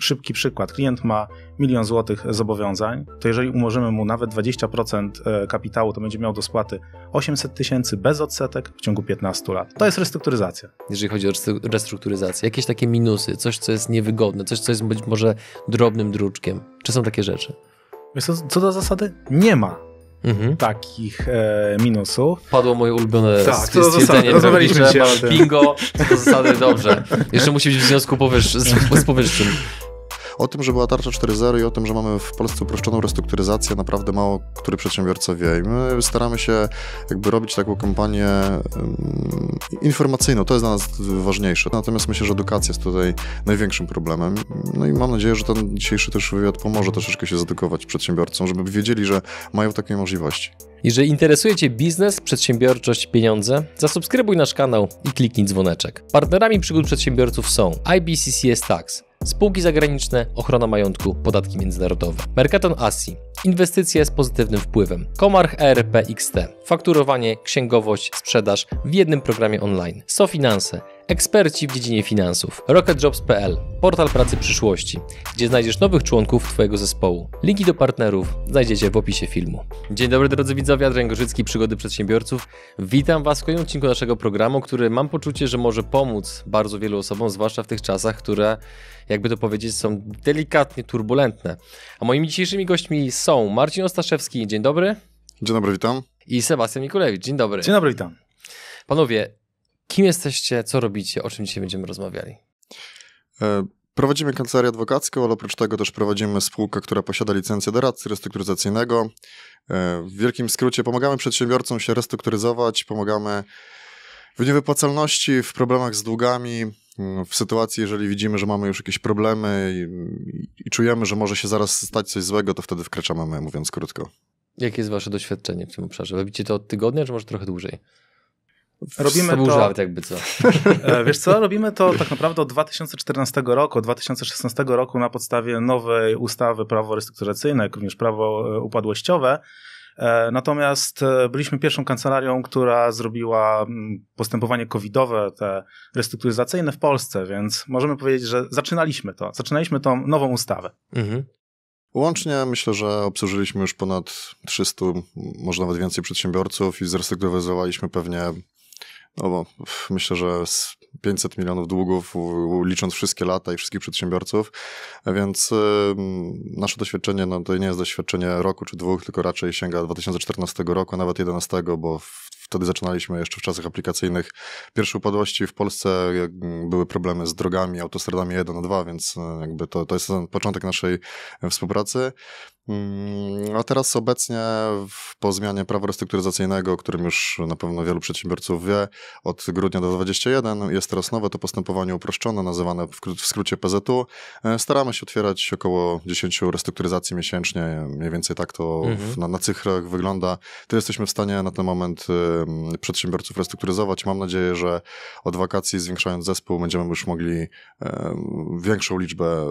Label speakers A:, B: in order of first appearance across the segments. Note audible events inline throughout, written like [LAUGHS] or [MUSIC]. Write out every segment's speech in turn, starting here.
A: szybki przykład. Klient ma milion złotych zobowiązań, to jeżeli umożymy mu nawet 20% e, kapitału, to będzie miał do spłaty 800 tysięcy bez odsetek w ciągu 15 lat. To jest restrukturyzacja.
B: Jeżeli chodzi o restrukturyzację, jakieś takie minusy, coś, co jest niewygodne, coś, co jest być może drobnym druczkiem. Czy są takie rzeczy?
A: Co, co do zasady? Nie ma mhm. takich e, minusów.
B: Padło moje ulubione
A: tak, stwierdzenie. Rozmawialiśmy się
B: Bingo, do zasady dobrze. Jeszcze musi być w związku powyższ, z, z powyższym.
C: O tym, że była tarcza 4.0 i o tym, że mamy w Polsce uproszczoną restrukturyzację, naprawdę mało który przedsiębiorca wie. I my staramy się jakby robić taką kampanię informacyjną. To jest dla nas ważniejsze. Natomiast myślę, że edukacja jest tutaj największym problemem. No i mam nadzieję, że ten dzisiejszy też wywiad pomoże troszeczkę się zedukować przedsiębiorcom, żeby wiedzieli, że mają takie możliwości.
B: Jeżeli interesuje Cię biznes, przedsiębiorczość, pieniądze, zasubskrybuj nasz kanał i kliknij dzwoneczek. Partnerami przygód przedsiębiorców są IBCCS Tax, spółki zagraniczne, ochrona majątku, podatki międzynarodowe, Mercaton Asi, inwestycje z pozytywnym wpływem, Komarch ERP XT, fakturowanie, księgowość, sprzedaż w jednym programie online, SoFinanse, Eksperci w dziedzinie finansów. RocketJobs.pl, portal pracy przyszłości, gdzie znajdziesz nowych członków Twojego zespołu. Linki do partnerów znajdziecie w opisie filmu. Dzień dobry drodzy widzowie, Adrian Gorzycki, Przygody Przedsiębiorców. Witam Was w kolejnym odcinku naszego programu, który mam poczucie, że może pomóc bardzo wielu osobom, zwłaszcza w tych czasach, które, jakby to powiedzieć, są delikatnie turbulentne. A moimi dzisiejszymi gośćmi są Marcin Ostaszewski, dzień dobry.
C: Dzień dobry, witam.
B: I Sebastian Mikulewicz, dzień dobry.
A: Dzień dobry, witam.
B: Panowie, Kim jesteście, co robicie, o czym dzisiaj będziemy rozmawiali?
C: E, prowadzimy kancelarię adwokacką, ale oprócz tego też prowadzimy spółkę, która posiada licencję doradcy restrukturyzacyjnego. E, w wielkim skrócie pomagamy przedsiębiorcom się restrukturyzować, pomagamy w niewypłacalności, w problemach z długami, w sytuacji, jeżeli widzimy, że mamy już jakieś problemy i, i, czujemy, że może się zaraz stać coś złego, to wtedy wkraczamy my, mówiąc krótko.
B: Jakie jest wasze doświadczenie w tym obszarze? Robicie to od tygodnia, czy może trochę dłużej?
A: Robimy
B: to... Był żart jakby co.
A: E, wiesz co, robimy to tak naprawdę od 2014 roku, od 2016 roku na podstawie nowej ustawy prawo restrukturyzacyjne, jak również prawo e, upadłościowe. E, natomiast byliśmy pierwszą kancelarią, która zrobiła mm, postępowanie covidowe, te restrukturyzacyjne w Polsce, więc możemy powiedzieć, że zaczynaliśmy to. Zaczynaliśmy tą nową ustawę. Mhm.
C: Łącznie myślę, że obsłużyliśmy już ponad 300, może nawet więcej przedsiębiorców i zrestrukturyzowaliśmy pewnie no bo myślę, że z 500 milionów długów, licząc wszystkie lata i wszystkich przedsiębiorców, więc nasze doświadczenie no, to nie jest doświadczenie roku czy dwóch, tylko raczej sięga 2014 roku, nawet 11, bo wtedy zaczynaliśmy jeszcze w czasach aplikacyjnych. Pierwsze upadłości w Polsce były problemy z drogami, autostradami 1 na 2, więc e, jakby to, to jest ten początek naszej e, współpracy. Mm, a teraz obecnie po zmianie prawa restrukturyzacyjnego, o którym już na pewno wielu przedsiębiorców wie, od grudnia do 2021 jest teraz nowe to postępowanie uproszczone, nazywane w skrócie PZU. E, staramy się otwierać około 10 restrukturyzacji miesięcznie, mniej więcej tak to mhm. na, na cyfrach wygląda. To jesteśmy w stanie na ten moment przedsiębiorców restrukturyzować. Mam nadzieję, że od wakacji zwiększając zespół będziemy już mogli większą liczbę,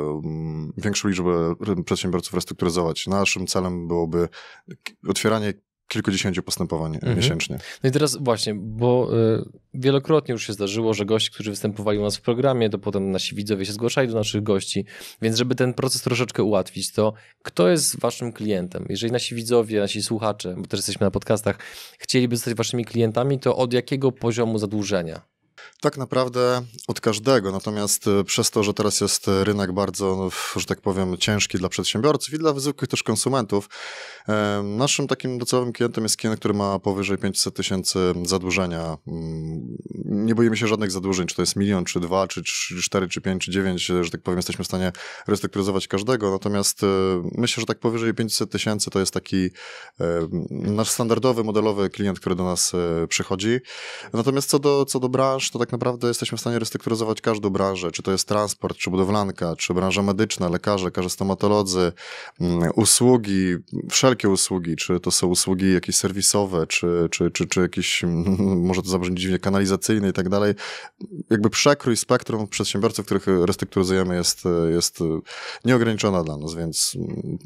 C: większą liczbę przedsiębiorców restrukturyzować. Naszym celem byłoby otwieranie kilkudziesięciu postępowań mhm. miesięcznie.
B: No i teraz właśnie, bo y, wielokrotnie już się zdarzyło, że goście, którzy występowali u nas w programie, to potem nasi widzowie się zgłaszali do naszych gości, więc żeby ten proces troszeczkę ułatwić, to kto jest waszym klientem? Jeżeli nasi widzowie, nasi słuchacze, bo też jesteśmy na podcastach, chcieliby zostać waszymi klientami, to od jakiego poziomu zadłużenia?
C: Tak naprawdę od każdego, natomiast e, przez to, że teraz jest rynek bardzo, no, że tak powiem, ciężki dla przedsiębiorców i dla zwykłych też konsumentów, e, naszym takim docelowym klientem jest klient, który ma powyżej 500 tysięcy zadłużenia. Mm, nie boimy się żadnych zadłużeń, czy to jest milion, czy dwa, czy cztery, czy pięć, czy dziewięć, że tak powiem, jesteśmy w stanie restrukturyzować każdego, natomiast e, myślę, że tak powyżej 500 tysięcy to jest taki nasz standardowy, modelowy klient, który do nas przychodzi. Natomiast co do, co do branż, to tak naprawdę jesteśmy w stanie restrukturyzować każdą branżę, czy to jest transport, czy budowlanka, czy branża medyczna, lekarze, lekarze stomatolodzy, mm, usługi, wszelkie usługi, czy to są usługi jakieś serwisowe, czy, czy, czy, czy jakieś, [LAUGHS] może to zabrzmi dziwnie, kanalizacyjne i tak dalej. Jakby przekrój spektrum przedsiębiorców, których restrukturyzujemy jest, jest nieograniczona dla nas, więc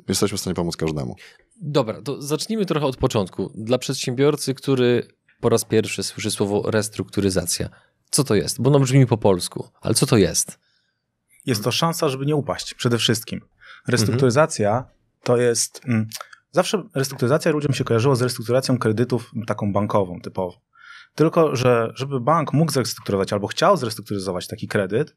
C: jesteśmy w stanie pomóc każdemu.
B: Dobra, to zacznijmy trochę od początku. Dla przedsiębiorcy, który po raz pierwszy słyszy słowo restrukturyzacja, co to jest? Bo ono brzmi po polsku, ale co to jest?
A: jest to szansa, żeby nie upaść przede wszystkim. Restrukturyzacja mhm. to jest... Mm, zawsze restrukturyzacja ludziom się kojarzyło z restrukturyzacją kredytów taką bankową typową. Tylko, że żeby bank mógł zrestrukturyzować albo chciał zrestrukturyzować taki kredyt,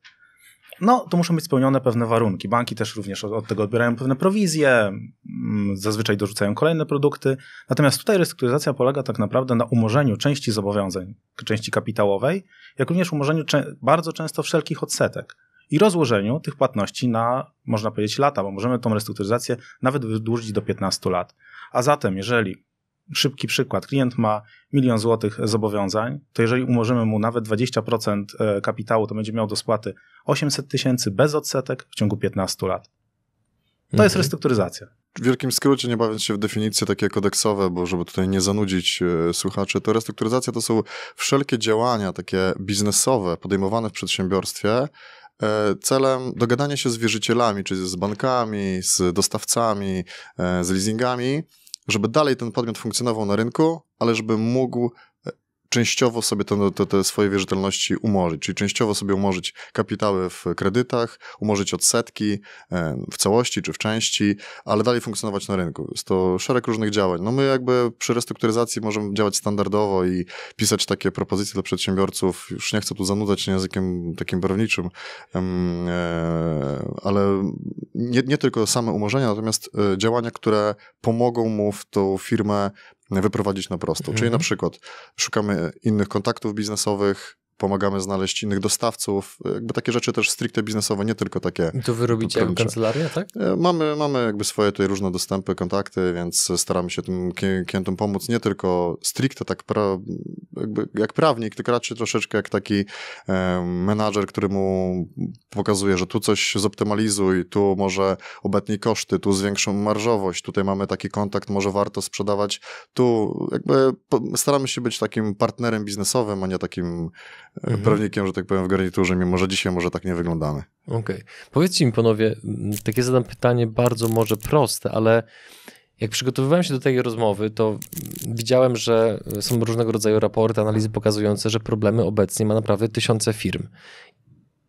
A: no to muszą być spełnione pewne warunki. Banki też również od, tego odbierają pewne prowizje, mm, zazwyczaj dorzucają kolejne produkty. Natomiast tutaj restrukturyzacja polega tak naprawdę na umorzeniu części zobowiązań, części kapitałowej, jak również umorzeniu bardzo często wszelkich odsetek i rozłożeniu tych płatności na, można powiedzieć, lata, bo możemy tą restrukturyzację nawet wydłużyć do 15 lat. A zatem, jeżeli szybki przykład. Klient ma milion złotych zobowiązań, to jeżeli umorzymy mu nawet 20% e, kapitału, to będzie miał do spłaty 800 tysięcy bez odsetek w ciągu 15 lat. To mhm. jest restrukturyzacja.
C: W wielkim skrócie, nie bawiąc się w definicje takie kodeksowe, bo żeby tutaj nie zanudzić e, słuchaczy, to restrukturyzacja to są wszelkie działania takie biznesowe podejmowane w przedsiębiorstwie, e, celem dogadania się z wierzycielami, czyli z bankami, z dostawcami, z leasingami, żeby dalej ten podmiot funkcjonował na rynku, ale żeby mógł częściowo sobie te, te, te, swoje wierzytelności umorzyć, czyli częściowo sobie umorzyć kapitały w kredytach, umorzyć odsetki e, w całości czy w części, ale dalej funkcjonować na rynku. Jest to szereg różnych działań. No my jakby przy restrukturyzacji możemy działać standardowo i pisać takie propozycje dla przedsiębiorców. Już nie chcę tu zanudzać językiem takim prawniczym, e, ale nie, nie tylko same umorzenia, natomiast e, działania, które pomogą mu w tą firmę wyprowadzić na prostą. Mhm. Czyli na przykład szukamy innych kontaktów biznesowych, pomagamy znaleźć innych dostawców, jakby takie rzeczy też stricte biznesowe, nie tylko takie.
B: I to wy robicie jako kancelaria, tak?
C: E, mamy, mamy jakby swoje tutaj różne dostępy, kontakty, więc staramy się tym klientom pomóc, nie tylko stricte tak pra, jak prawnik, tylko raczej troszeczkę jak taki e, menadżer, który mu pokazuje, że tu coś zoptymalizuj, tu może obetnij koszty, tu zwiększą marżowość, tutaj mamy taki kontakt, może warto sprzedawać, tu jakby staramy się być takim partnerem biznesowym, a nie takim mhm. prawnikiem, że tak powiem, w garniturze, mimo że dzisiaj może tak nie wyglądamy.
B: Okej. Okay. Powiedzcie mi, panowie, takie zadam pytanie bardzo może proste, ale jak przygotowywałem się do tej rozmowy, to widziałem, że są różnego rodzaju raporty, analizy pokazujące, że problemy obecnie ma naprawdę tysiące firm.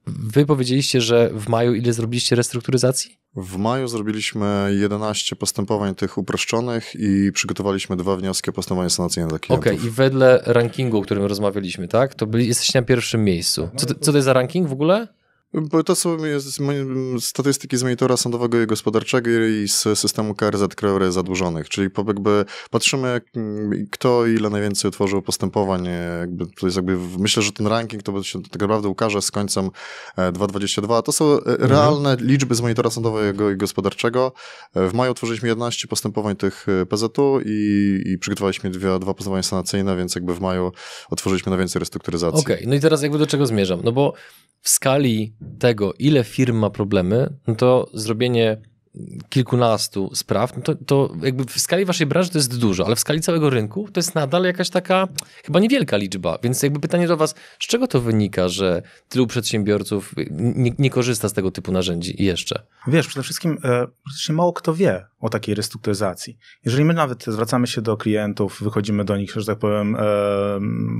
B: Wy powiedzieliście, że w maju ile zrobiliście restrukturyzacji?
C: W maju zrobiliśmy 11 postępowań tych uproszczonych i przygotowaliśmy dwa wnioski o postępowanie sanacyjne dla klientów.
B: Okej, okay, i wedle rankingu, o którym rozmawialiśmy, tak? To byli, jesteście na pierwszym miejscu. Co co to jest za ranking w ogóle?
C: Bo to są statystyki z monitora sądowego i gospodarczego i z systemu KRZ Krajowy Zadłużonych, czyli jakby patrzymy kto ile najwięcej otworzył postępowań, jakby to jest jakby, myślę, że ten ranking to się tak naprawdę ukaże z końcem 2022. E, to są e, mhm. realne liczby z monitora sądowego i gospodarczego. E, w maju otworzyliśmy 11 postępowań tych PZU i, i przygotowaliśmy dwie, dwa postępowania sanacyjne, więc jakby w maju otworzyliśmy na więcej restrukturyzacji.
B: Okej, okay. no i teraz jakby do czego zmierzam? No bo w skali tego, ile firm ma problemy, no to zrobienie kilkunastu spraw, no to, to jakby w skali waszej branży to jest dużo, ale w skali całego rynku to jest nadal jakaś taka chyba niewielka liczba. Więc jakby pytanie do was, z czego to wynika, że tylu przedsiębiorców nie, nie korzysta z tego typu narzędzi jeszcze?
A: Wiesz, przede wszystkim e, praktycznie mało kto wie o takiej restrukturyzacji. Jeżeli my nawet zwracamy się do klientów, wychodzimy do nich, że tak powiem, e,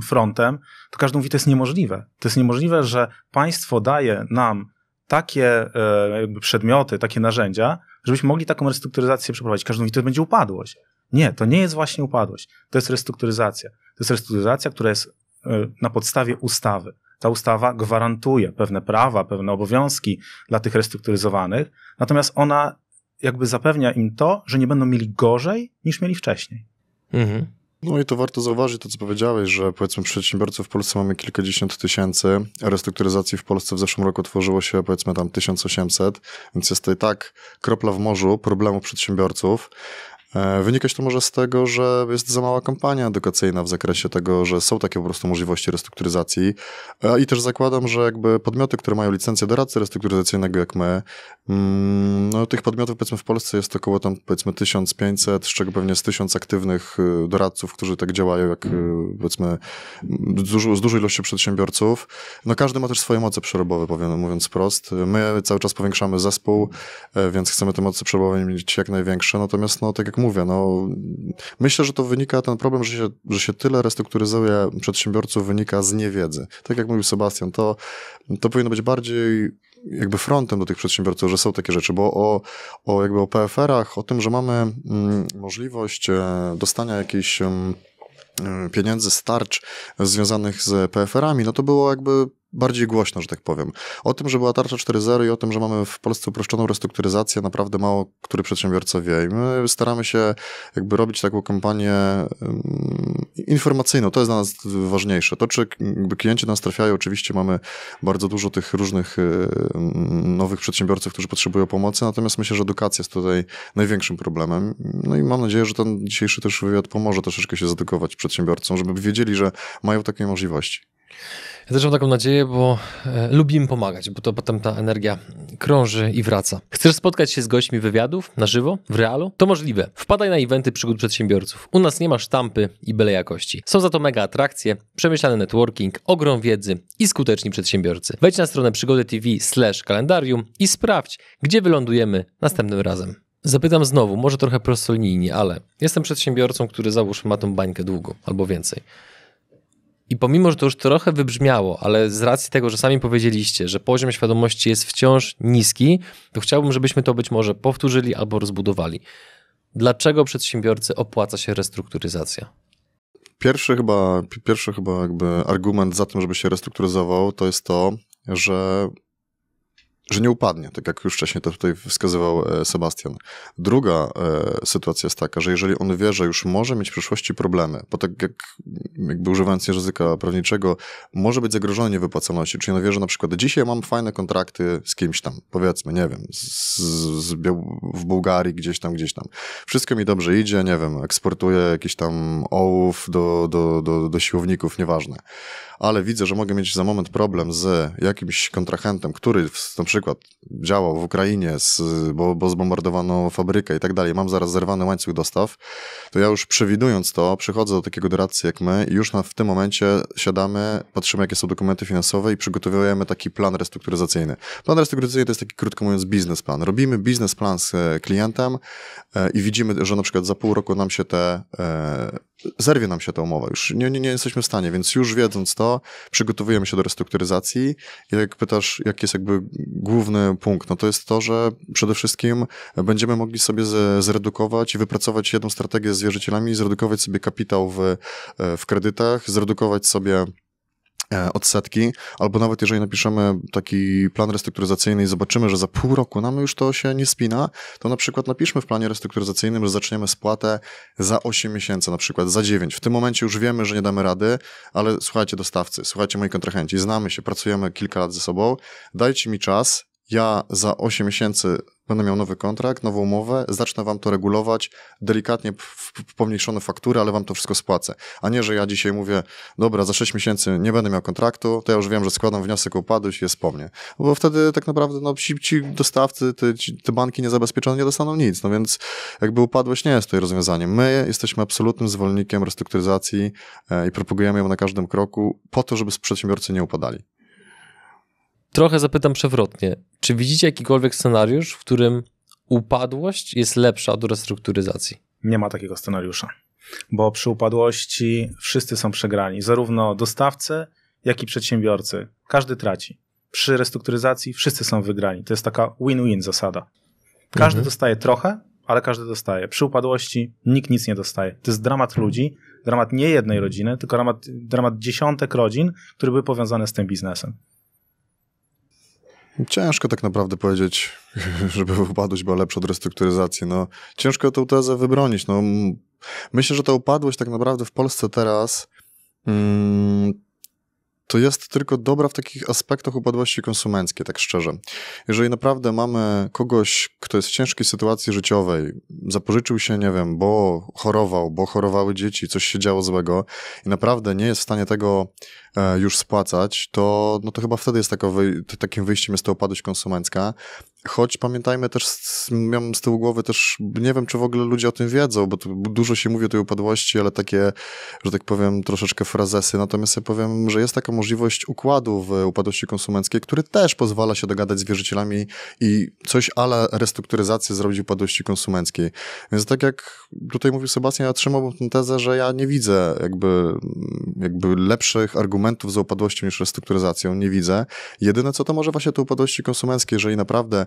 A: frontem, to każdy mówi, to jest niemożliwe. To jest niemożliwe, że państwo daje nam takie e, jakby przedmioty, takie narzędzia, żebyśmy mogli taką restrukturyzację przeprowadzić. Każdy mówi, to będzie upadłość. Nie, to nie jest właśnie upadłość. To jest restrukturyzacja. To jest restrukturyzacja, która jest e, na podstawie ustawy. Ta ustawa gwarantuje pewne prawa, pewne obowiązki dla tych restrukturyzowanych, natomiast ona jakby zapewnia im to, że nie będą mieli gorzej niż mieli wcześniej. Mhm.
C: No i to warto zauważyć to, co powiedziałeś, że powiedzmy przedsiębiorców w Polsce mamy kilkadziesiąt tysięcy, restrukturyzacji w Polsce w zeszłym roku tworzyło się powiedzmy tam 1800, więc jest to i tak kropla w morzu problemów przedsiębiorców. E, wynikać to może z tego, że jest za mała kampania edukacyjna w zakresie tego, że są takie po prostu możliwości restrukturyzacji e, i też zakładam, że jakby podmioty, które mają licencję doradcy restrukturyzacyjnego jak my, mm, no tych podmiotów powiedzmy w Polsce jest około tam powiedzmy 1500, z czego pewnie z 1000 aktywnych y, doradców, którzy tak działają jak powiedzmy z, dużej ilości przedsiębiorców. No każdy ma też swoje moce przerobowe, powiem, mówiąc wprost. My cały czas powiększamy zespół, e, więc chcemy te moce przerobowe mieć jak największe, natomiast no tak jak mówię, no, myślę, że to wynika, ten problem, że się, że się tyle restrukturyzuje przedsiębiorców, wynika z niewiedzy. Tak jak mówił Sebastian, to, to powinno być bardziej jakby frontem do tych przedsiębiorców, że są takie rzeczy, bo o, o jakby o PFR-ach, o tym, że mamy mm, możliwość e, dostania jakiejś mm, e, pieniędzy starcz związanych z PFR-ami, no to było jakby bardziej głośno, że tak powiem. O tym, że była tarcza 4.0 i o tym, że mamy w Polsce uproszczoną restrukturyzację, naprawdę mało który przedsiębiorca wie. I my staramy się jakby robić taką kampanię informacyjną. To jest dla nas ważniejsze. To, czy klienci nas trafiają, oczywiście mamy bardzo dużo tych różnych nowych przedsiębiorców, którzy potrzebują pomocy, natomiast myślę, że edukacja jest tutaj największym problemem. No i mam nadzieję, że ten dzisiejszy też wywiad pomoże troszeczkę się zedukować przedsiębiorcom, żeby wiedzieli, że mają takie możliwości.
B: Ja też mam taką nadzieję, bo e, lubimy pomagać, bo to potem ta energia krąży i wraca. Chcesz spotkać się z gośćmi wywiadów na żywo, w realu? To możliwe. Wpadaj na eventy przygód przedsiębiorców. U nas nie ma sztampy i byle jakości. Są za to mega atrakcje, przemyślany networking, ogrom wiedzy i skuteczni przedsiębiorcy. Wejdź na stronę przygody TV slash kalendarium i sprawdź, gdzie wylądujemy następnym razem. Zapytam znowu, może trochę prostolinijnie, ale jestem przedsiębiorcą, który załóżmy ma tą bańkę długo albo więcej. I pomimo, że to już trochę wybrzmiało, ale z racji tego, że sami powiedzieliście, że poziom świadomości jest wciąż niski, to chciałbym, żebyśmy to być może powtórzyli albo rozbudowali. Dlaczego przedsiębiorcy opłaca się restrukturyzacja?
C: Pierwszy chyba, pierwszy chyba jakby argument za tym, żeby się restrukturyzował, to jest to, że że nie upadnie, tak jak już wcześniej to tutaj wskazywał e, Sebastian. Druga e, sytuacja jest taka, że jeżeli on wie, że już może mieć w przyszłości problemy, bo tak jak jakby używając języka prawniczego, może być zagrożony niewypłacalności, czyli on wie, że na przykład dzisiaj mam fajne kontrakty z kimś tam, powiedzmy, nie wiem, z, z w Bułgarii, gdzieś tam, gdzieś tam. Wszystko mi dobrze idzie, nie wiem, eksportuję jakiś tam ołów do, do, do, do siłowników, nieważne ale widzę, że mogę mieć za moment problem z jakimś kontrahentem, który na przykład działał w Ukrainie, z, bo, bo zbombardowano fabrykę i tak dalej, mam zaraz zerwany łańcuch dostaw, to ja już przewidując to, przychodzę do takiego doradcy jak my i już na, w tym momencie siadamy, patrzymy jakie są dokumenty finansowe i przygotowujemy taki plan restrukturyzacyjny. Plan restrukturyzacyjny to jest taki, krótko mówiąc, biznesplan. Robimy biznesplan z klientem e, i widzimy, że na przykład za pół roku nam się te, e, zerwie nam się ta umowa. Już nie, nie, nie jesteśmy w stanie, więc już wiedząc to, przygotowujemy się do restrukturyzacji. I jak pytasz, jaki jest jakby główny punkt, no to jest to, że przede wszystkim będziemy mogli sobie zredukować i wypracować jedną strategię z wierzycielami, zredukować sobie kapitał w, w kredytach, zredukować sobie odsetki, albo nawet jeżeli napiszemy taki plan restrukturyzacyjny i zobaczymy, że za pół roku nam już to się nie spina, to na przykład napiszmy w planie restrukturyzacyjnym, że zaczniemy spłatę za 8 miesięcy, na przykład za 9. W tym momencie już wiemy, że nie damy rady, ale słuchajcie dostawcy, słuchajcie moi kontrahenci, znamy się, pracujemy kilka lat ze sobą, dajcie mi czas, ja za 8 miesięcy będę miał nowy kontrakt, nową umowę, zacznę wam to regulować, delikatnie pomniejszone faktury, ale wam to wszystko spłacę. A nie, że ja dzisiaj mówię, dobra, za 6 miesięcy nie będę miał kontraktu, to ja już wiem, że składam wniosek o upadłość i jest po mnie. Bo wtedy tak naprawdę no, ci, ci dostawcy, te, te banki niezabezpieczone nie dostaną nic. No więc jakby upadłość nie jest tutaj rozwiązaniem. My jesteśmy absolutnym zwolennikiem restrukturyzacji e, i propagujemy ją na każdym kroku po to, żeby przedsiębiorcy nie upadali.
B: Trochę zapytam przewrotnie. Czy widzicie jakikolwiek scenariusz, w którym upadłość jest lepsza od restrukturyzacji?
A: Nie ma takiego scenariusza, bo przy upadłości wszyscy są przegrani, zarówno dostawcy, jak i przedsiębiorcy. Każdy traci. Przy restrukturyzacji wszyscy są wygrani. To jest taka win-win zasada. Każdy mhm. dostaje trochę, ale każdy dostaje. Przy upadłości nikt nic nie dostaje. To jest dramat ludzi, dramat nie jednej rodziny, tylko dramat, dramat dziesiątek rodzin, które były powiązane z tym biznesem.
C: Ciężko tak naprawdę powiedzieć, [LAUGHS] żeby upadłość była lepsza od restrukturyzacji. No, ciężko tę tezę wybronić. No, myślę, że ta upadłość tak naprawdę w Polsce teraz mm, to jest tylko dobra w takich aspektach upadłości konsumenckiej, tak szczerze. Jeżeli naprawdę mamy kogoś, kto jest w ciężkiej sytuacji życiowej, zapożyczył się, nie wiem, bo chorował, bo chorowały dzieci, coś się działo złego i naprawdę nie jest w stanie tego e, już spłacać, to, no to chyba wtedy jest takim wyjściem jest ta upadłość konsumencka, choć pamiętajmy też, miałem z tyłu głowy też, nie wiem, czy w ogóle ludzie o tym wiedzą, bo dużo się mówi o tej upadłości, ale takie, że tak powiem, troszeczkę frazesy. Natomiast ja powiem, że jest taka możliwość układu w upadłości konsumenckiej, który też pozwala się dogadać z wierzycielami i coś ale restrukturyzację zrobić upadłości konsumenckiej. Więc tak jak tutaj mówił Sebastian, ja trzymałbym tę tezę, że ja nie widzę jakby, jakby lepszych argumentów za upadłością niż restrukturyzacją. Nie widzę. Jedyne co to może właśnie te upadłości konsumenckie, jeżeli naprawdę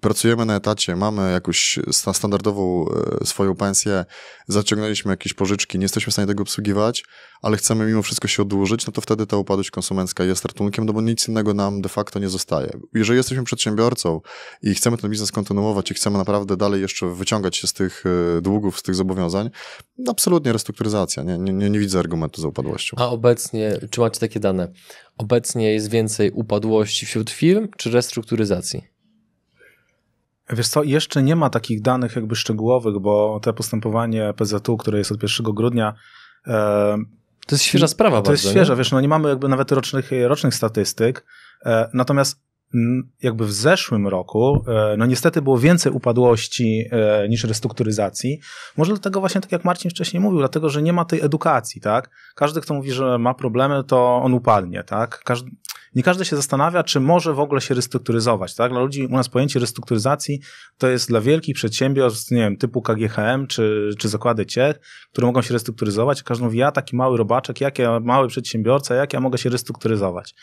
C: pracujemy na etacie, mamy jakąś standardową e, swoją pensję, zaciągnęliśmy jakieś pożyczki, nie jesteśmy w stanie tego obsługiwać, ale chcemy mimo wszystko się odłożyć, no to wtedy ta upadłość konsumencka jest ratunkiem, no bo nic innego nam de facto nie zostaje. Jeżeli jesteśmy przedsiębiorcą i chcemy ten biznes kontynuować i chcemy naprawdę dalej jeszcze wyciągać się z tych e, długów, z tych zobowiązań, absolutnie restrukturyzacja. Nie, nie, nie widzę argumentu za upadłością.
B: A obecnie, czy macie takie dane? Obecnie jest więcej upadłości wśród firm, czy restrukturyzacji?
A: Wiesz co, jeszcze nie ma takich danych jakby szczegółowych, bo te postępowanie PZU, które jest od 1 grudnia,
B: e, to jest świeża sprawa
A: To
B: bardzo,
A: jest świeża, nie? wiesz, no nie mamy jakby nawet rocznych, rocznych statystyk, e, natomiast jakby w zeszłym roku, e, no niestety było więcej upadłości e, niż restrukturyzacji. Może dlatego właśnie, tak jak Marcin wcześniej mówił, dlatego, że nie ma tej edukacji, tak? Każdy, kto mówi, że ma problemy, to on upadnie, tak? Każdy, nie każdy się zastanawia, czy może w ogóle się restrukturyzować, tak? Dla ludzi u nas pojęcie restrukturyzacji to jest dla wielkich przedsiębiorstw, nie wiem, typu KGHM czy, czy zakłady Ciech, które mogą się restrukturyzować. Każdy mówi, ja taki mały robaczek, jak ja mały przedsiębiorca, jak ja mogę się restrukturyzować?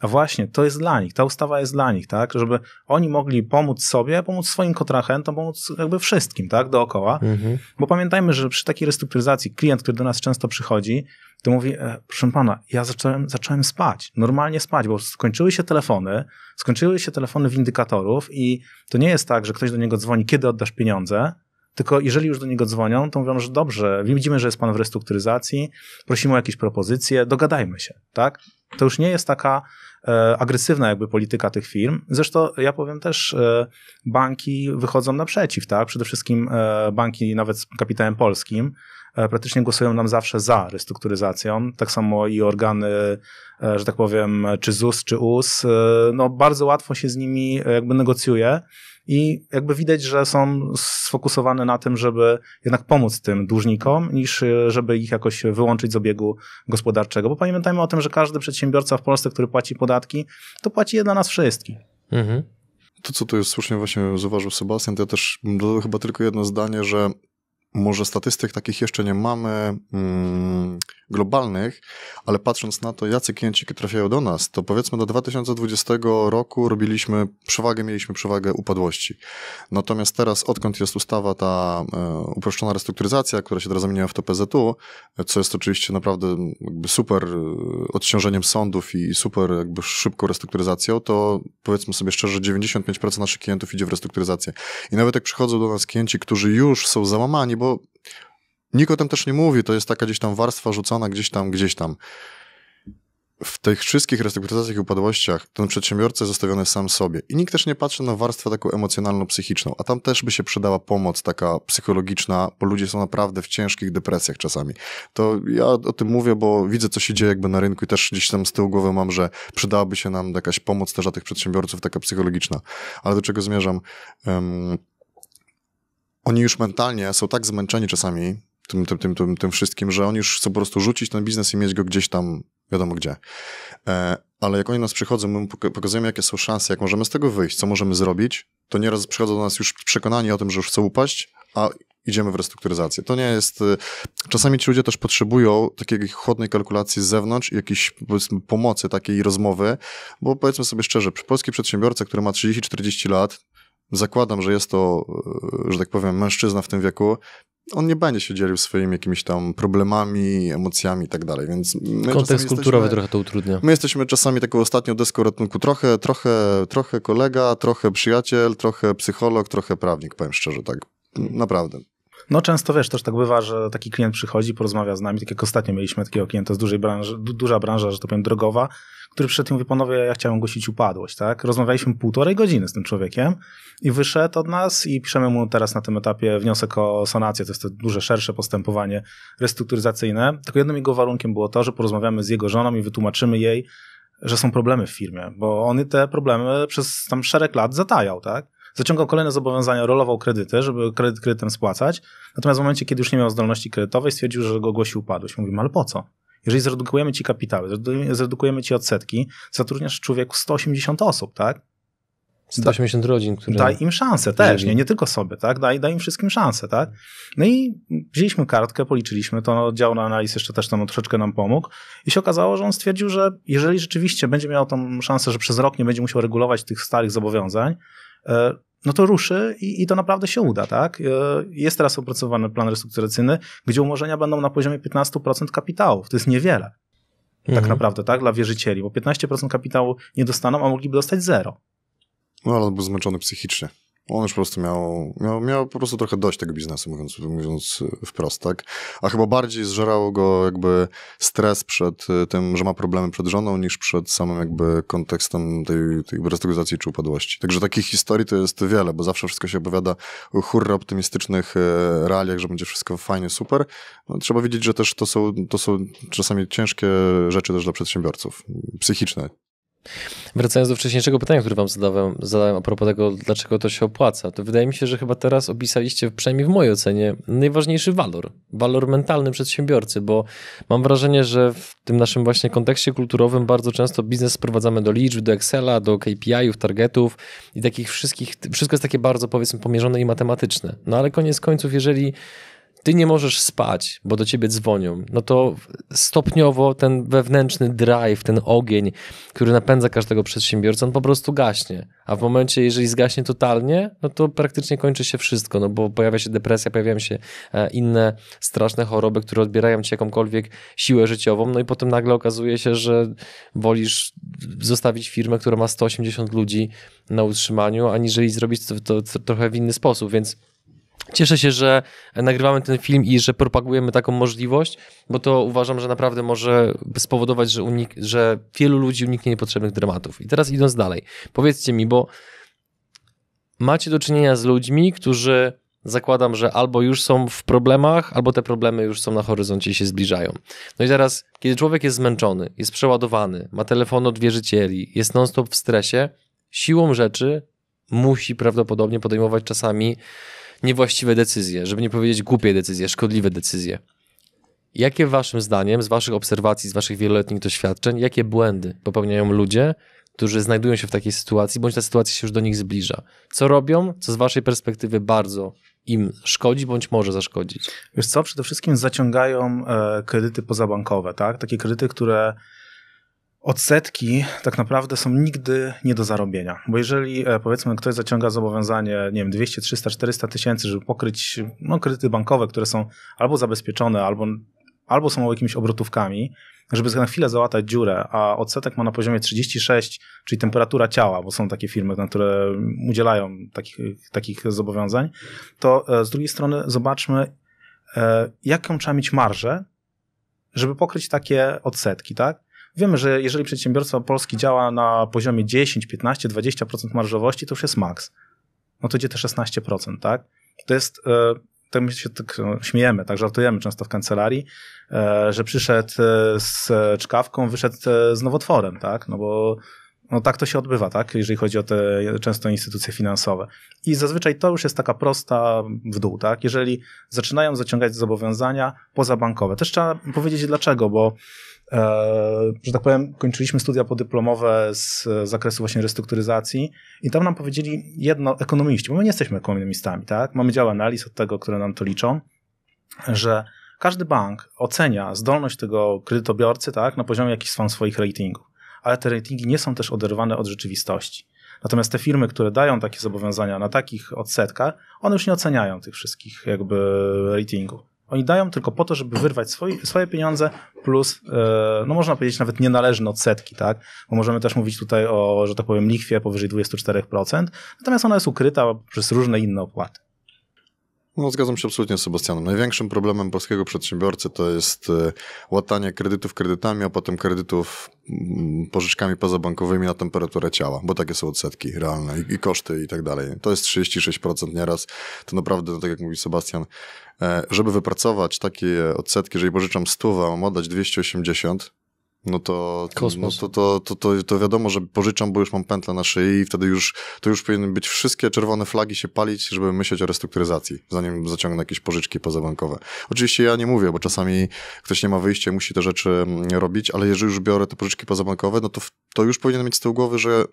A: A właśnie, to jest dla nich, ta ustawa jest dla nich, tak, żeby oni mogli pomóc sobie, pomóc swoim kontrahentom, pomóc jakby wszystkim, tak, dookoła. Mhm. Bo pamiętajmy, że przy takiej restrukturyzacji klient, który do nas często przychodzi, to mówi, e, proszę pana, ja zacząłem, zacząłem spać, normalnie spać, bo skończyły się telefony, skończyły się telefony windykatorów i to nie jest tak, że ktoś do niego dzwoni, kiedy oddasz pieniądze, tylko jeżeli już do niego dzwonią, to mówią, że dobrze, widzimy, że jest pan w restrukturyzacji, prosimy o jakieś propozycje, dogadajmy się, tak? To już nie jest taka e, agresywna jakby polityka tych firm. Zresztą ja powiem też, e, banki wychodzą naprzeciw, tak? Przede wszystkim e, banki nawet z kapitałem polskim praktycznie głosują nam zawsze za restrukturyzacją. Tak samo i organy, e, że tak powiem, czy ZUS, czy US, e, no bardzo łatwo się z nimi jakby negocjuje i jakby widać, że są sfokusowane na tym, żeby jednak pomóc tym dłużnikom, niż e, żeby ich jakoś wyłączyć z obiegu gospodarczego. Bo pamiętajmy o tym, że każdy przedsiębiorca w Polsce, który płaci podatki, to płaci je dla nas wszystkich. Mhm.
C: To, co tu jest słusznie właśnie zauważył Sebastian, to ja też chyba tylko jedno zdanie, że może statystyk takich jeszcze nie mamy mm, globalnych, ale patrząc na to, jacy klienci trafiają do nas, to powiedzmy do 2020 roku robiliśmy przewagę, mieliśmy przewagę upadłości. Natomiast teraz, odkąd jest ustawa ta e, uproszczona restrukturyzacja, która się teraz zamieniła w to PZU, co jest oczywiście naprawdę jakby super e, odciążeniem sądów i super jakby szybką restrukturyzacją, to powiedzmy sobie szczerze, 95% naszych klientów idzie w restrukturyzację. I nawet jak przychodzą do nas klienci, którzy już są załamani, bo Nikt o tym też nie mówi, to jest taka gdzieś tam warstwa rzucona gdzieś tam, gdzieś tam. W tych wszystkich restrukturyzacjach i upadłościach ten przedsiębiorca jest zostawiony sam sobie. I nikt też nie patrzy na warstwę taką emocjonalno-psychiczną, a tam też by się przydała pomoc taka psychologiczna, bo ludzie są naprawdę w ciężkich depresjach czasami. To ja o tym mówię, bo widzę, co się dzieje jakby na rynku i też gdzieś tam z tyłu głowy mam, że przydałaby się nam jakaś pomoc też dla tych przedsiębiorców, taka psychologiczna. Ale do czego zmierzam? Um, oni już mentalnie są tak zmęczeni czasami tym, tym, tym, tym, tym wszystkim, że oni już chcą po prostu rzucić ten biznes i mieć go gdzieś tam, wiadomo gdzie. E, ale jak oni nas przychodzą, my pokazujemy, jakie są szanse, jak możemy z tego wyjść, co możemy zrobić, to nieraz przychodzą do nas już przekonani o tym, że już chcą upaść, a idziemy w restrukturyzację. To nie jest... E, czasami ci ludzie też potrzebują takiej chłodnej kalkulacji z zewnątrz i jakiejś pomocy, takiej rozmowy, bo powiedzmy sobie szczerze, polski przedsiębiorca, który ma 30-40 lat, zakładam, że jest to, e, że tak powiem, mężczyzna w tym wieku, on nie będzie się dzielił swoimi jakimiś tam problemami, emocjami i tak dalej, więc...
B: Kontekst kulturowy trochę to utrudnia.
C: My jesteśmy czasami taką ostatnią deską ratunku, trochę, trochę, trochę kolega, trochę przyjaciel, trochę psycholog, trochę prawnik, powiem szczerze, tak, naprawdę.
A: No często wiesz, też tak bywa, że taki klient przychodzi, porozmawia z nami, tak jak ostatnio mieliśmy takiego klienta z dużej branży, duża branża, że to powiem drogowa, który przyszedł i mówi, panowie, ja chciałem ogłosić upadłość, tak? Rozmawialiśmy półtorej godziny z tym człowiekiem i wyszedł od nas i piszemy mu teraz na tym etapie wniosek o sonację, to jest to duże, szersze postępowanie restrukturyzacyjne. Tylko jednym jego warunkiem było to, że porozmawiamy z jego żoną i wytłumaczymy jej, że są problemy w firmie, bo on te problemy przez tam szereg lat zatajał, tak? Zaciągał kolejne zobowiązania, rolował kredyty, żeby kredyt kredytem spłacać. Natomiast w momencie, kiedy już nie miał zdolności kredytowej, stwierdził, że go ogłosi upadłość. Mówimy, ale po co? Jeżeli zredukujemy ci kapitały, zredukujemy ci odsetki, zatrudniasz człowieku 180 osób, tak?
B: 180 rodzin, które...
A: Daj im szansę też, nie, nie tylko sobie, tak? Daj, daj im wszystkim szansę, tak? No i wzięliśmy kartkę, policzyliśmy, to dział na analiz jeszcze też tam troszeczkę nam pomógł i się okazało, że on stwierdził, że jeżeli rzeczywiście będzie miał tą szansę, że przez rok nie będzie musiał regulować tych starych zobowiązań, e, no to ruszy i, i to naprawdę się uda, tak? E, jest teraz opracowany plan restrukturyzacyjny, gdzie umorzenia będą na poziomie 15% kapitałów. To jest niewiele. Tak mhm. naprawdę, tak? Dla wierzycieli, bo 15% kapitału nie dostaną, a mogliby dostać zero.
C: No ale był zmęczony psychicznie. On już po prostu miał, miał, miał po prostu trochę dość tego biznesu, mówiąc, mówiąc wprost, tak? A chyba bardziej zżerał go jakby stres przed y, tym, że ma problemy przed żoną, niż przed samym jakby kontekstem tej, tej restrukturyzacji czy upadłości. Także takich historii to jest wiele, bo zawsze wszystko się opowiada o hurra optymistycznych y, realiach, że będzie wszystko fajnie, super. No, trzeba wiedzieć, że też to są, to są czasami ciężkie rzeczy też dla przedsiębiorców, psychiczne.
B: Wracając do wcześniejszego pytania, które wam zadałem, zadałem a propos tego, dlaczego to się opłaca, to wydaje mi się, że chyba teraz opisaliście, przynajmniej w mojej ocenie, najważniejszy walor. Walor mentalny przedsiębiorcy, bo mam wrażenie, że w tym naszym właśnie kontekście kulturowym bardzo często biznes sprowadzamy do liczb, do Excela, do KPI-ów, targetów i takich wszystkich, wszystko jest takie bardzo powiedzmy pomierzone i matematyczne. No ale koniec końców, jeżeli ty nie możesz spać, bo do ciebie dzwonią, no to stopniowo ten wewnętrzny drive, ten ogień, który napędza każdego przedsiębiorcę, on po prostu gaśnie. A w momencie, jeżeli zgaśnie totalnie, no to praktycznie kończy się wszystko, no bo pojawia się depresja, pojawiają się e, inne straszne choroby, które odbierają ci jakąkolwiek siłę życiową, no i potem nagle okazuje się, że wolisz zostawić firmę, która ma 180 ludzi na utrzymaniu, aniżeli zrobić to, to, to trochę w inny sposób, więc Cieszę się, że nagrywamy ten film i że propagujemy taką możliwość, bo to uważam, że naprawdę może spowodować, że, unik- że wielu ludzi uniknie niepotrzebnych dramatów. I teraz idąc dalej, powiedzcie mi, bo macie do czynienia z ludźmi, którzy zakładam, że albo już są w problemach, albo te problemy już są na horyzoncie i się zbliżają. No i teraz, kiedy człowiek jest zmęczony, jest przeładowany, ma telefon od wierzycieli, jest non-stop w stresie, siłą rzeczy musi prawdopodobnie podejmować czasami niewłaściwe decyzje, żeby nie powiedzieć głupie decyzje, szkodliwe decyzje. Jakie waszym zdaniem, z waszych obserwacji, z waszych wieloletnich doświadczeń, jakie błędy popełniają ludzie, którzy znajdują się w takiej sytuacji, bądź ta sytuacja się już do nich zbliża? Co robią, co z waszej perspektywy bardzo im szkodzi, bądź może zaszkodzić?
A: Wiesz co, przede wszystkim zaciągają e, kredyty pozabankowe, tak? Takie kredyty, które odsetki tak naprawdę są nigdy nie do zarobienia. Bo jeżeli e, powiedzmy ktoś zaciąga zobowiązanie, nie wiem, 200, 300, 400 tysięcy, żeby pokryć no, kredyty bankowe, które są albo zabezpieczone, albo, albo są jakimiś obrotówkami, żeby na chwilę załatać dziurę, a odsetek ma na poziomie 36, czyli temperatura ciała, bo są takie firmy, które udzielają takich, takich zobowiązań, to e, z drugiej strony zobaczmy, e, jaką trzeba mieć marżę, żeby pokryć takie odsetki, tak? Wiemy, że jeżeli przedsiębiorstwo polski działa na poziomie 10, 15, 20% marżowości, to już jest maks. No to gdzie te 16%, tak? To jest, e, tak my się tak no, śmiejemy, tak żartujemy często w kancelarii, e, że przyszedł e, z czkawką, wyszedł z nowotworem, tak? No bo no tak to się odbywa, tak? Jeżeli chodzi o te często instytucje finansowe. I zazwyczaj to już jest taka prosta w dół, tak? Jeżeli zaczynają zaciągać zobowiązania pozabankowe. Też trzeba powiedzieć dlaczego, bo że tak powiem, kończyliśmy studia podyplomowe z zakresu właśnie restrukturyzacji i tam nam powiedzieli jedno, ekonomiści, bo my nie jesteśmy ekonomistami, tak? Mamy dział analiz od tego, które nam to liczą, że każdy bank ocenia zdolność tego kredytobiorcy, tak, na poziomie jakichś tam swoich ratingów, ale te ratingi nie są też oderwane od rzeczywistości. Natomiast te firmy, które dają takie zobowiązania na takich odsetkach, one już nie oceniają tych wszystkich jakby ratingów. Oni dają tylko po to, żeby wyrwać swoje, swoje pieniądze plus, e, no można powiedzieć nawet nienależne odsetki, tak? Bo możemy też mówić tutaj o, że tak powiem, lichwie powyżej 24%, natomiast ona jest ukryta przez różne inne opłaty.
C: No, zgadzam się absolutnie z Sebastianem. Największym problemem polskiego przedsiębiorcy to jest e, łatanie kredytów kredytami, a potem kredytów mm, pożyczkami pozabankowymi na temperaturę ciała, bo takie są odsetki realne i, i koszty i tak dalej. To jest 36% nieraz. To naprawdę, no, tak jak mówi Sebastian, e, żeby wypracować takie odsetki, jeżeli pożyczam 100, a mam oddać 280, no to, no
B: Kosmos.
C: to, to, to, to, to wiadomo, że pożyczam, bo już mam pętlę na szyi i wtedy już, to już powinny być wszystkie czerwone flagi się palić, żeby myśleć o restrukturyzacji, zanim zaciągnę jakieś pożyczki pozabankowe. Oczywiście ja nie mówię, bo czasami ktoś nie ma wyjścia musi te rzeczy mm, robić, ale jeżeli już biorę te pożyczki pozabankowe, no to, to już powinien mieć z tyłu głowy, że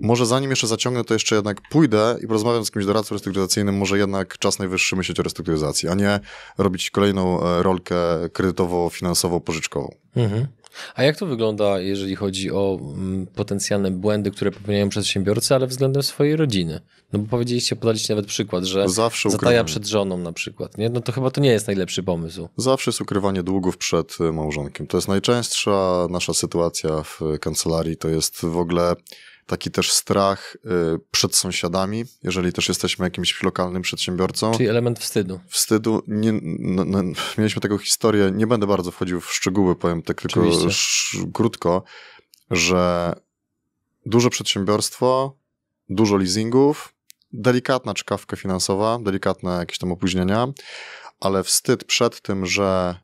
C: może zanim jeszcze zaciągnę, to jeszcze jednak pójdę i porozmawiam z kimś doradcą restrukturyzacyjnym, może jednak czas najwyższy myśleć o restrukturyzacji, a nie robić kolejną e, rolkę kredytowo-finansowo-pożyczkową.
B: Mhm. A jak to wygląda, jeżeli chodzi o mm, potencjalne błędy, które popełniają przedsiębiorcy, ale względem swojej rodziny? No bo powiedzieliście, podaliście nawet przykład, że
C: Zawsze
B: zataja
C: ukrywanie.
B: przed żoną na przykład, nie? No to chyba to nie jest najlepszy pomysł.
C: Zawsze jest ukrywanie długów przed y, małżonkiem. To jest najczęstsza nasza sytuacja w kancelarii. To jest w ogóle taki też strach y, przed sąsiadami, jeżeli też jesteśmy jakimś lokalnym przedsiębiorcą.
B: Czyli element wstydu.
C: Wstydu, nie, no, no, mieliśmy taką historię, nie będę bardzo wchodził w szczegóły, powiem tak tylko sz, krótko, że duże przedsiębiorstwo, dużo leasingów, delikatna czkawka finansowa, delikatne jakieś tam opóźnienia, ale wstyd przed tym, że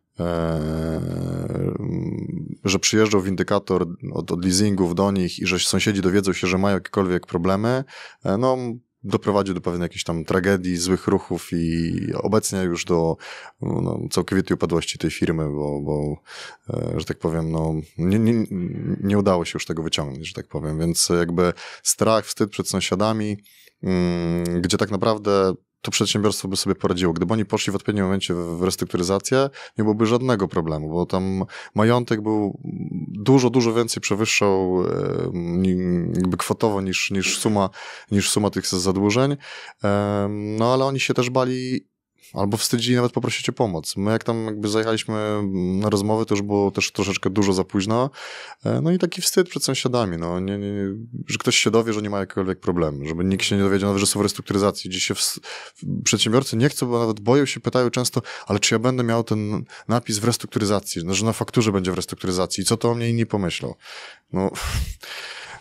C: że przyjeżdżał windykator od, od leasingów do nich i że sąsiedzi dowiedzą się, że mają jakiekolwiek problemy, e, no doprowadził do pewnej jakiejś tam tragedii, złych ruchów i obecnie już do no, całkowitej upadłości tej firmy, bo, bo e, że tak powiem, no, nie, nie, nie udało się już tego wyciągnąć, że tak powiem, więc jakby strach, wstyd przed sąsiadami, mm, gdzie tak naprawdę to przedsiębiorstwo by sobie poradziło. Gdyby oni poszli w odpowiednim momencie w restrukturyzację, nie byłoby żadnego problemu, bo tam majątek był dużo, dużo więcej przewyższał jakby kwotowo niż, niż, suma, niż suma tych zadłużeń. No ale oni się też bali albo wstydzili nawet poprosić o pomoc. My jak tam jakby zajechaliśmy na rozmowę, to już było też troszeczkę dużo za późno. E, No i taki wstyd przed sąsiadami, no, nie, nie, że ktoś się dowie, że nie ma jakiegokolwiek problemu, żeby nikt się nie dowiedział nawet, że są w restrukturyzacji, gdzie się w, przedsiębiorcy nie chcą, bo nawet boją się, pytają często, ale czy ja będę miał ten napis w restrukturyzacji, no, że na fakturze będzie w restrukturyzacji, co to o mnie inni pomyślą? No,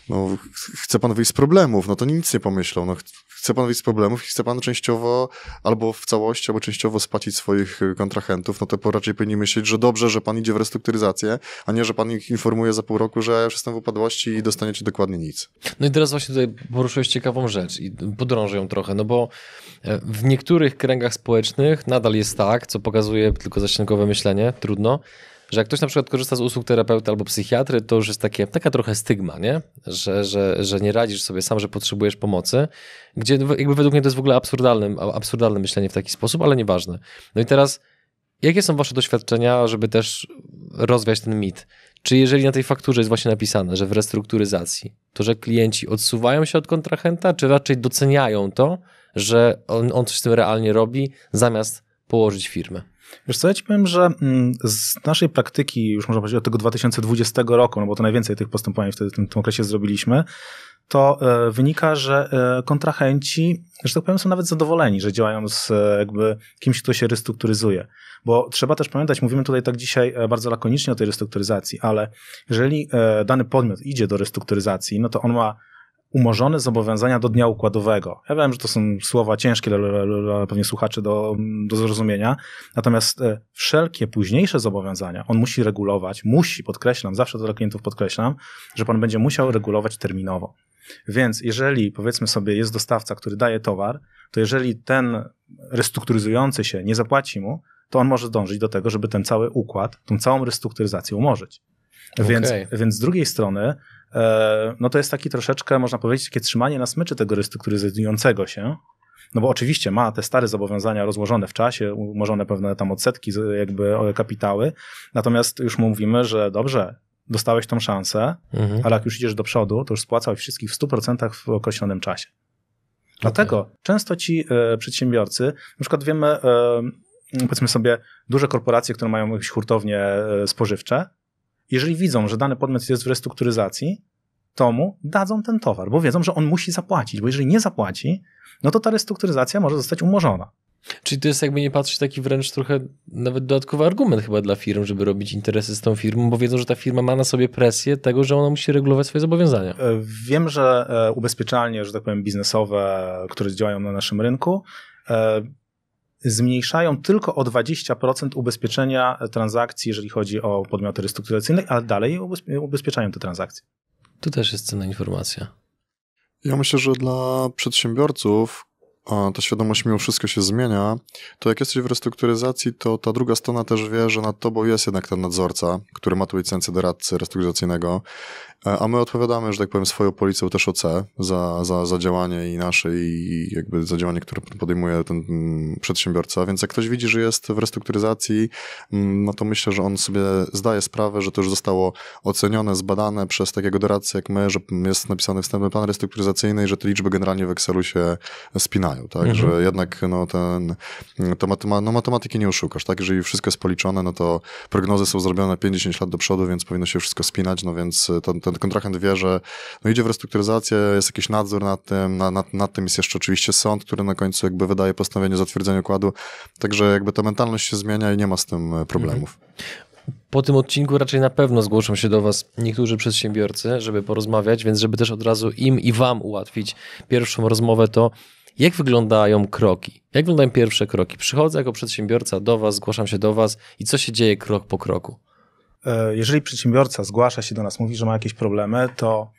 C: no, ch- chce pan wyjść z problemów, no to nic nie pomyślą, no, chce pan wyjść z problemów i chce pan częściowo albo w całości, albo częściowo spłacić swoich y, kontrahentów, no to raczej powinni myśleć, że dobrze, że pan idzie w restrukturyzację, a nie, że pan ich informuje za pół roku, że jestem w upadłości i dostaniecie dokładnie nic.
B: No i teraz właśnie tutaj poruszyłeś ciekawą rzecz i podrążę ją trochę, no bo e, w niektórych kręgach społecznych nadal jest tak, co pokazuje tylko zaściankowe myślenie, trudno, że jak ktoś na przykład korzysta z usług terapeuty albo psychiatry, to już jest takie, taka trochę stygma, nie? Że, że, że nie radzisz sobie sam, że potrzebujesz pomocy, gdzie jakby według mnie to jest w ogóle absurdalne, absurdalne myślenie w taki sposób, ale nieważne. No i teraz, jakie są wasze doświadczenia, żeby też rozwiać ten mit? Czy jeżeli na tej fakturze jest właśnie napisane, że w restrukturyzacji, to że klienci odsuwają się od kontrahenta, czy raczej doceniają to, że on, on coś z tym realnie robi, zamiast położyć firmę?
A: Wiesz co, ja ci powiem, że mm, z naszej praktyki, już można powiedzieć od tego 2020 roku, no bo to najwięcej tych postępowań wtedy w tym, tym okresie zrobiliśmy, to e, wynika, że e, kontrahenci, że tak powiem, są nawet zadowoleni, że działają z e, jakby kimś, kto się restrukturyzuje. Bo trzeba też pamiętać, mówimy tutaj tak dzisiaj bardzo lakonicznie o tej restrukturyzacji, ale jeżeli dany podmiot idzie do restrukturyzacji, no to on ma umorzone zobowiązania do dnia układowego. Ja wiem, że to są słowa ciężkie dla, pewnie słuchaczy do, do zrozumienia, natomiast e, wszelkie późniejsze zobowiązania on musi regulować, musi, podkreślam, zawsze to dla klientów podkreślam, że pan będzie musiał regulować terminowo. Więc jeżeli powiedzmy sobie jest dostawca, który daje towar, to jeżeli ten restrukturyzujący się nie zapłaci mu, to on może dążyć do tego, żeby ten cały układ, tą całą restrukturyzację umorzyć. Więc, więc z drugiej strony, no to jest taki troszeczkę, można powiedzieć, takie trzymanie na smyczy tego restrukturyzującego się, no bo oczywiście ma te stare zobowiązania rozłożone w czasie, umorzone pewne tam odsetki, jakby o kapitały, natomiast już mu mówimy, że dobrze, dostałeś tą szansę,
B: Mhm.
A: ale jak już idziesz do przodu, to już spłacał wszystkich w 100% w określonym czasie. Dlatego często ci e, przedsiębiorcy, na przykład wiemy, e, powiedzmy sobie, duże korporacje, które mają jakieś hurtownie e, spożywcze, jeżeli widzą, że dany podmiot jest w restrukturyzacji, to mu dadzą ten towar, bo wiedzą, że on musi zapłacić, bo jeżeli nie zapłaci, no to ta restrukturyzacja może zostać umorzona.
B: Czyli to jest jakby nie patrzeć taki wręcz trochę nawet dodatkowy argument chyba dla firm, żeby robić interesy z tą firmą, bo wiedzą, że ta firma ma na sobie presję tego, że ona musi regulować swoje zobowiązania.
A: E, Wiem, że e, ubezpieczalnie, że tak powiem, biznesowe, które działają na naszym rynku, e, zmniejszają tylko o 20% ubezpieczenia transakcji, jeżeli chodzi o podmioty restrukturyzacyjne, ale dalej ubezpieczają te transakcje.
B: Tu też jest cenna informacja.
C: Ja myślę, że dla przedsiębiorców, a ta świadomość mimo wszystko się zmienia, to jak jesteś w restrukturyzacji, to ta druga strona też wie, że nad tobą jest jednak ten nadzorca, który ma tu licencję doradcy restrukturyzacyjnego a my odpowiadamy, że tak powiem, swoją policją też OC za, za, za działanie i nasze, i jakby za działanie, które podejmuje ten mm, przedsiębiorca. Więc jak ktoś widzi, że jest w restrukturyzacji, mm, no to myślę, że on sobie zdaje sprawę, że to już zostało ocenione, zbadane przez takiego doradcę jak my, że jest napisany wstępny plan restrukturyzacyjny i że te liczby generalnie w Excelu się spinają, tak? Mhm. Że jednak no, ten, to matema, no, matematyki nie oszukasz, tak? Jeżeli wszystko jest policzone, no to prognozy są zrobione na 50 lat do przodu, więc powinno się wszystko spinać, no więc ten, ten ten kontrahent wie, że no idzie w restrukturyzację, jest jakiś nadzór nad tym, nad, nad, nad tym jest jeszcze oczywiście sąd, który na końcu jakby wydaje postanowienie zatwierdzenia układu, także jakby ta mentalność się zmienia i nie ma z tym e, problemów.
B: Po tym odcinku raczej na pewno zgłoszą się do Was niektórzy przedsiębiorcy, żeby porozmawiać, więc żeby też od razu im i Wam ułatwić pierwszą rozmowę, to jak wyglądają kroki? Jak wyglądają pierwsze kroki? Przychodzę jako przedsiębiorca do Was, zgłaszam się do Was i co się dzieje krok po kroku?
A: E, jeżeli przedsiębiorca zgłasza się do nas, mówi, że ma jakieś problemy, to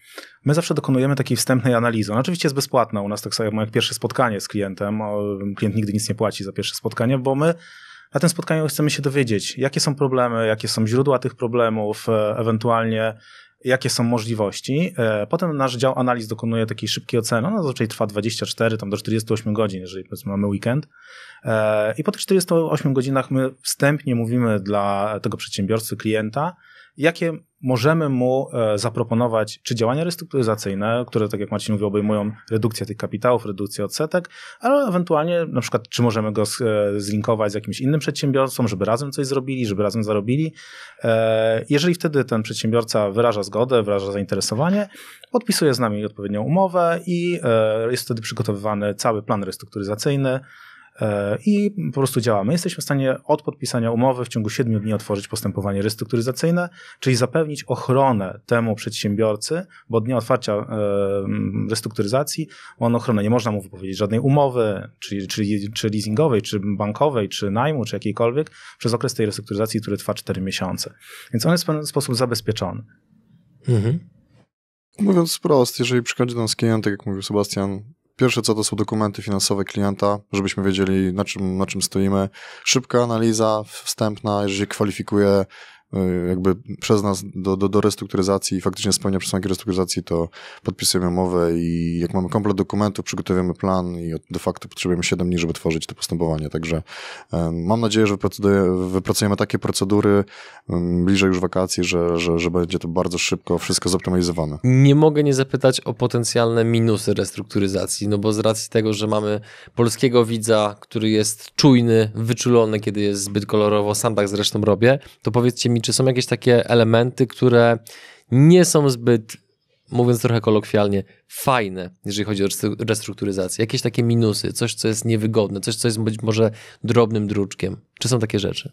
A: my zawsze dokonujemy takiej wstępnej analizy. Ona oczywiście jest bezpłatna. U nas tak samo jak pierwsze spotkanie z klientem. Klient nigdy nic nie płaci za pierwsze spotkanie, bo my na tym spotkaniu chcemy się dowiedzieć, jakie są problemy, jakie są źródła tych problemów, e, ewentualnie jakie są możliwości. E, potem nasz dział analiz dokonuje takiej szybkiej oceny. Ona zazwyczaj trwa 24 tam do 48 godzin, jeżeli mamy weekend. E, I po tych 48 godzinach my wstępnie mówimy dla tego przedsiębiorcy, klienta, jakie możemy mu e, zaproponować, czy działania restrukturyzacyjne, które, tak jak Marcin mówił, obejmują redukcję tych kapitałów, redukcję odsetek, ale ewentualnie na przykład, czy możemy go e, zlinkować z jakimś innym przedsiębiorcą, żeby razem coś zrobili, żeby razem zarobili. E, jeżeli wtedy ten przedsiębiorca wyraża zgodę, wyraża zainteresowanie, podpisuje z nami odpowiednią umowę i jest wtedy przygotowywany cały plan restrukturyzacyjny, i po prostu działamy. Jesteśmy w stanie od podpisania umowy w ciągu 7 dni otworzyć postępowanie restrukturyzacyjne, czyli zapewnić ochronę temu przedsiębiorcy, bo od dnia otwarcia e, restrukturyzacji on ochronę nie można mu wypowiedzieć żadnej umowy, czy, czy, czy leasingowej, czy bankowej, czy najmu, czy jakiejkolwiek przez okres tej restrukturyzacji, który trwa 4 miesiące. Więc on jest w pewien sposób zabezpieczony. Mhm.
C: Mówiąc wprost, jeżeli przychodzi do nas klient, tak jak mówił Sebastian, Pierwsze co to są dokumenty finansowe klienta, żebyśmy wiedzieli na czym, na czym stoimy. Szybka analiza wstępna, jeżeli kwalifikuje jakby przez nas do, do, do restrukturyzacji i faktycznie spełnia przesłanki restrukturyzacji, to podpisujemy umowę i jak mamy komplet dokumentów, przygotowujemy plan i de facto potrzebujemy 7 dni, żeby tworzyć to postępowanie. Także mam nadzieję, że wypracujemy takie procedury bliżej już wakacji, że, że, że będzie to bardzo szybko wszystko zoptymalizowane.
B: Nie mogę nie zapytać o potencjalne minusy restrukturyzacji, no bo z racji tego, że mamy polskiego widza, który jest czujny, wyczulony, kiedy jest zbyt kolorowo, sam tak zresztą robię, to powiedzcie mi, czy są jakieś takie elementy, które nie są zbyt, mówiąc trochę kolokwialnie, fajne, jeżeli chodzi o restrukturyzację? Jakieś takie minusy, coś, co jest niewygodne, coś, co jest być może drobnym druczkiem? Czy są takie rzeczy?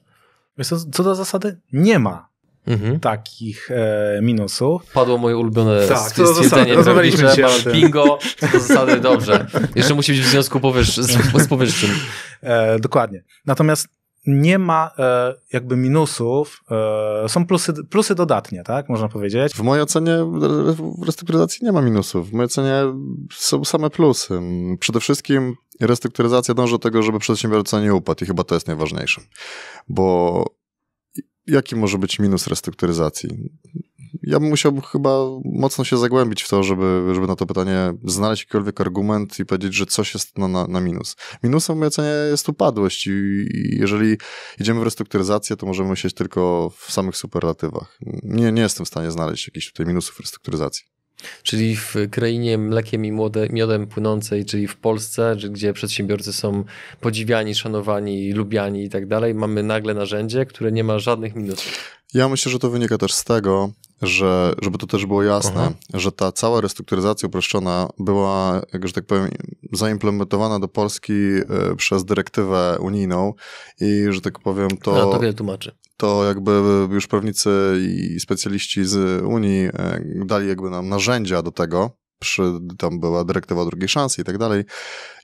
A: Co, do zasady nie ma mhm. takich e, minusów.
B: Padło moje ulubione tak, stwierdzenie. Rozmawialiśmy się Bingo, do zasady dobrze. Jeszcze musi być w związku powyższ, z, z powyższym. [LAUGHS]
A: E, dokładnie. Natomiast nie ma e, jakby minusów, e, są plusy, plusy dodatnie, tak, można powiedzieć.
C: W mojej ocenie w restrukturyzacji nie ma minusów. W mojej ocenie są same plusy. Przede wszystkim restrukturyzacja dąży do tego, żeby przedsiębiorca nie upadł i chyba to jest najważniejsze. Bo jaki może być minus restrukturyzacji? Ja bym musiał chyba mocno się zagłębić w to, żeby, żeby na to pytanie znaleźć jakikolwiek argument i powiedzieć, że coś jest na, na, na minus. Minusem w mojej ocenie jest upadłość i, i jeżeli idziemy w restrukturyzację, to możemy myśleć tylko w samych superlatywach. Nie, nie jestem w stanie znaleźć jakichś tutaj minusów restrukturyzacji.
B: Czyli w krainie mlekiem i miodem płynącej, czyli w Polsce, gdzie przedsiębiorcy są podziwiani, szanowani, lubiani i tak dalej, mamy nagle narzędzie, które nie ma żadnych minusów.
C: Ja myślę, że to wynika też z tego, że, żeby to też było jasne, Aha. że ta cała restrukturyzacja uproszczona była, jak że tak powiem, zaimplementowana do Polski e, przez dyrektywę unijną i, że tak powiem, to...
B: A, to wiele tłumaczy.
C: To jakby już prawnicy i specjaliści z Unii e, dali jakby nam narzędzia do tego, przy, tam była dyrektywa drugiej szansy i tak dalej.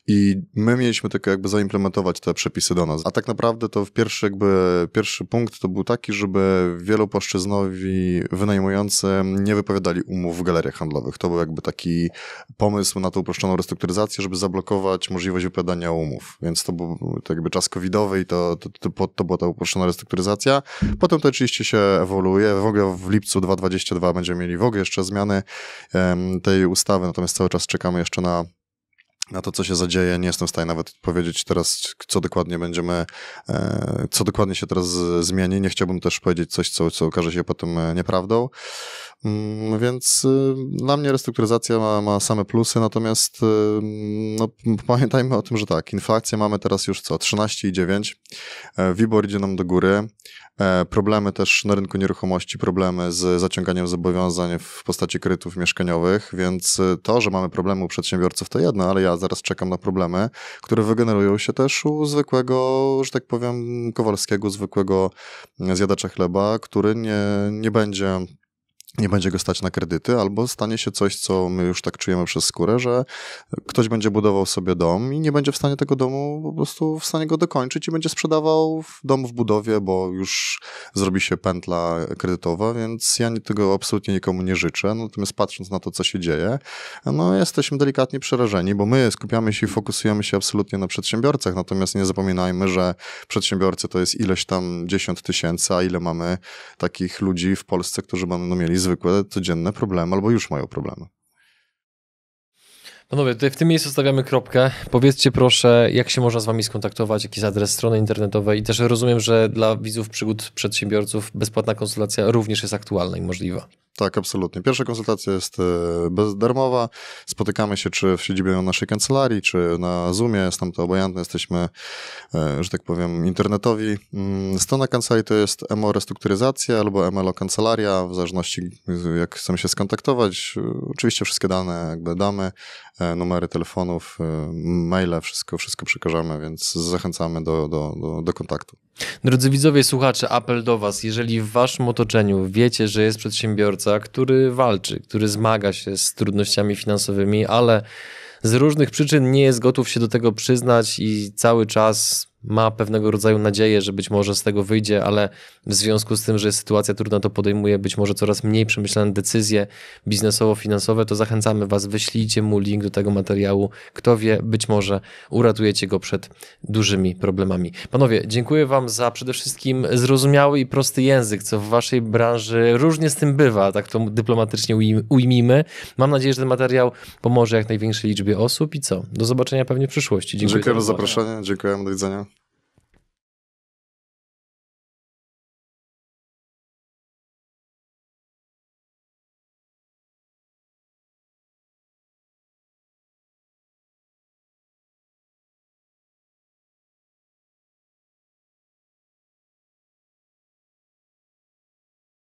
C: I my mieliśmy tylko jakby zaimplementować te przepisy do nas. A tak naprawdę to pierwszy jakby, pierwszy punkt to był taki, żeby wielopłaszczyznowi wynajmujący nie wypowiadali umów w galeriach handlowych. To był jakby taki pomysł na tą uproszczoną restrukturyzację, żeby zablokować możliwość wypowiadania umów. Więc to był to jakby czas covidowy i to, to, to, to była ta uproszczona restrukturyzacja. Potem to oczywiście się ewoluuje. W ogóle w lipcu 2022 będziemy mieli w ogóle jeszcze zmiany um, tej ustawy, natomiast cały czas czekamy jeszcze na na to, co się zadzieje. Nie jestem w stanie nawet powiedzieć teraz, co dokładnie będziemy, e, co dokładnie się teraz zmieni. Nie chciałbym też powiedzieć coś, co, co okaże się potem e, nieprawdą. Mm, więc y, dla mnie restrukturyzacja ma, ma same plusy, natomiast y, no, pamiętajmy o tym, że tak, inflacja mamy teraz już co, 13,9, e, WIBOR idzie nam do góry, e, problemy też na rynku nieruchomości, problemy z zaciąganiem zobowiązań w postaci kredytów mieszkaniowych, więc y, to, że mamy problemy u przedsiębiorców to jedno, ale ja zaraz czekam na problemy, które wygenerują się też u zwykłego, że tak powiem, Kowalskiego, zwykłego zjadacza chleba, który nie, nie będzie nie będzie go stać na kredyty, albo stanie się coś, co my już tak czujemy przez skórę, że ktoś będzie budował sobie dom i nie będzie w stanie tego domu po prostu w stanie go dokończyć i będzie sprzedawał dom w budowie, bo już zrobi się pętla kredytowa, więc ja tego absolutnie nikomu nie życzę. Natomiast patrząc na to, co się dzieje, no jesteśmy delikatnie przerażeni, bo my skupiamy się i fokusujemy się absolutnie na przedsiębiorcach, natomiast nie zapominajmy, że przedsiębiorcy to jest ileś tam dziesiąt tysięcy, a ile mamy takich ludzi w Polsce, którzy będą mieli zwykłe, codzienne problemy albo już mają problemy.
B: Panowie, tutaj w tym miejscu stawiamy kropkę. Powiedzcie proszę, jak się można z wami skontaktować, jaki jest adres strony internetowej i też rozumiem, że dla widzów przygód przedsiębiorców bezpłatna konsultacja również jest aktualna i możliwa.
C: Tak, absolutnie. Pierwsza konsultacja jest e, bezdarmowa. Spotykamy się czy w siedzibie naszej kancelarii, czy na Zoomie. Jest tam to obojętne. Jesteśmy, e, że tak powiem, internetowi. Mm, strona kancelarii to jest MO Restrukturyzacja albo MLO Kancelaria, w zależności jak chcemy się skontaktować. Oczywiście wszystkie dane jakby damy, e, numery telefonów, maile, wszystko, wszystko przekażemy, więc zachęcamy do, do, do, do kontaktu.
B: Drodzy widzowie, słuchacze, apel do Was. Jeżeli w Waszym otoczeniu wiecie, że jest przedsiębiorca, który walczy, który zmaga się z trudnościami finansowymi, ale z różnych przyczyn nie jest gotów się do tego przyznać i cały czas ma pewnego rodzaju nadzieję, że być może z tego wyjdzie, ale w związku z tym, że sytuacja trudna, to podejmuje być może coraz mniej przemyślane decyzje biznesowo-finansowe, to zachęcamy Was, wyślijcie mu link do tego materiału. Kto wie, być może uratujecie go przed dużymi problemami. Panowie, dziękuję Wam za przede wszystkim zrozumiały i prosty język, co w Waszej branży różnie z tym bywa, tak to dyplomatycznie ujmijmy. Mam nadzieję, że ten materiał pomoże jak największej liczbie osób i co? Do zobaczenia pewnie w przyszłości.
C: Dziękuję, dziękuję za zaproszenie, dziękuję, do widzenia.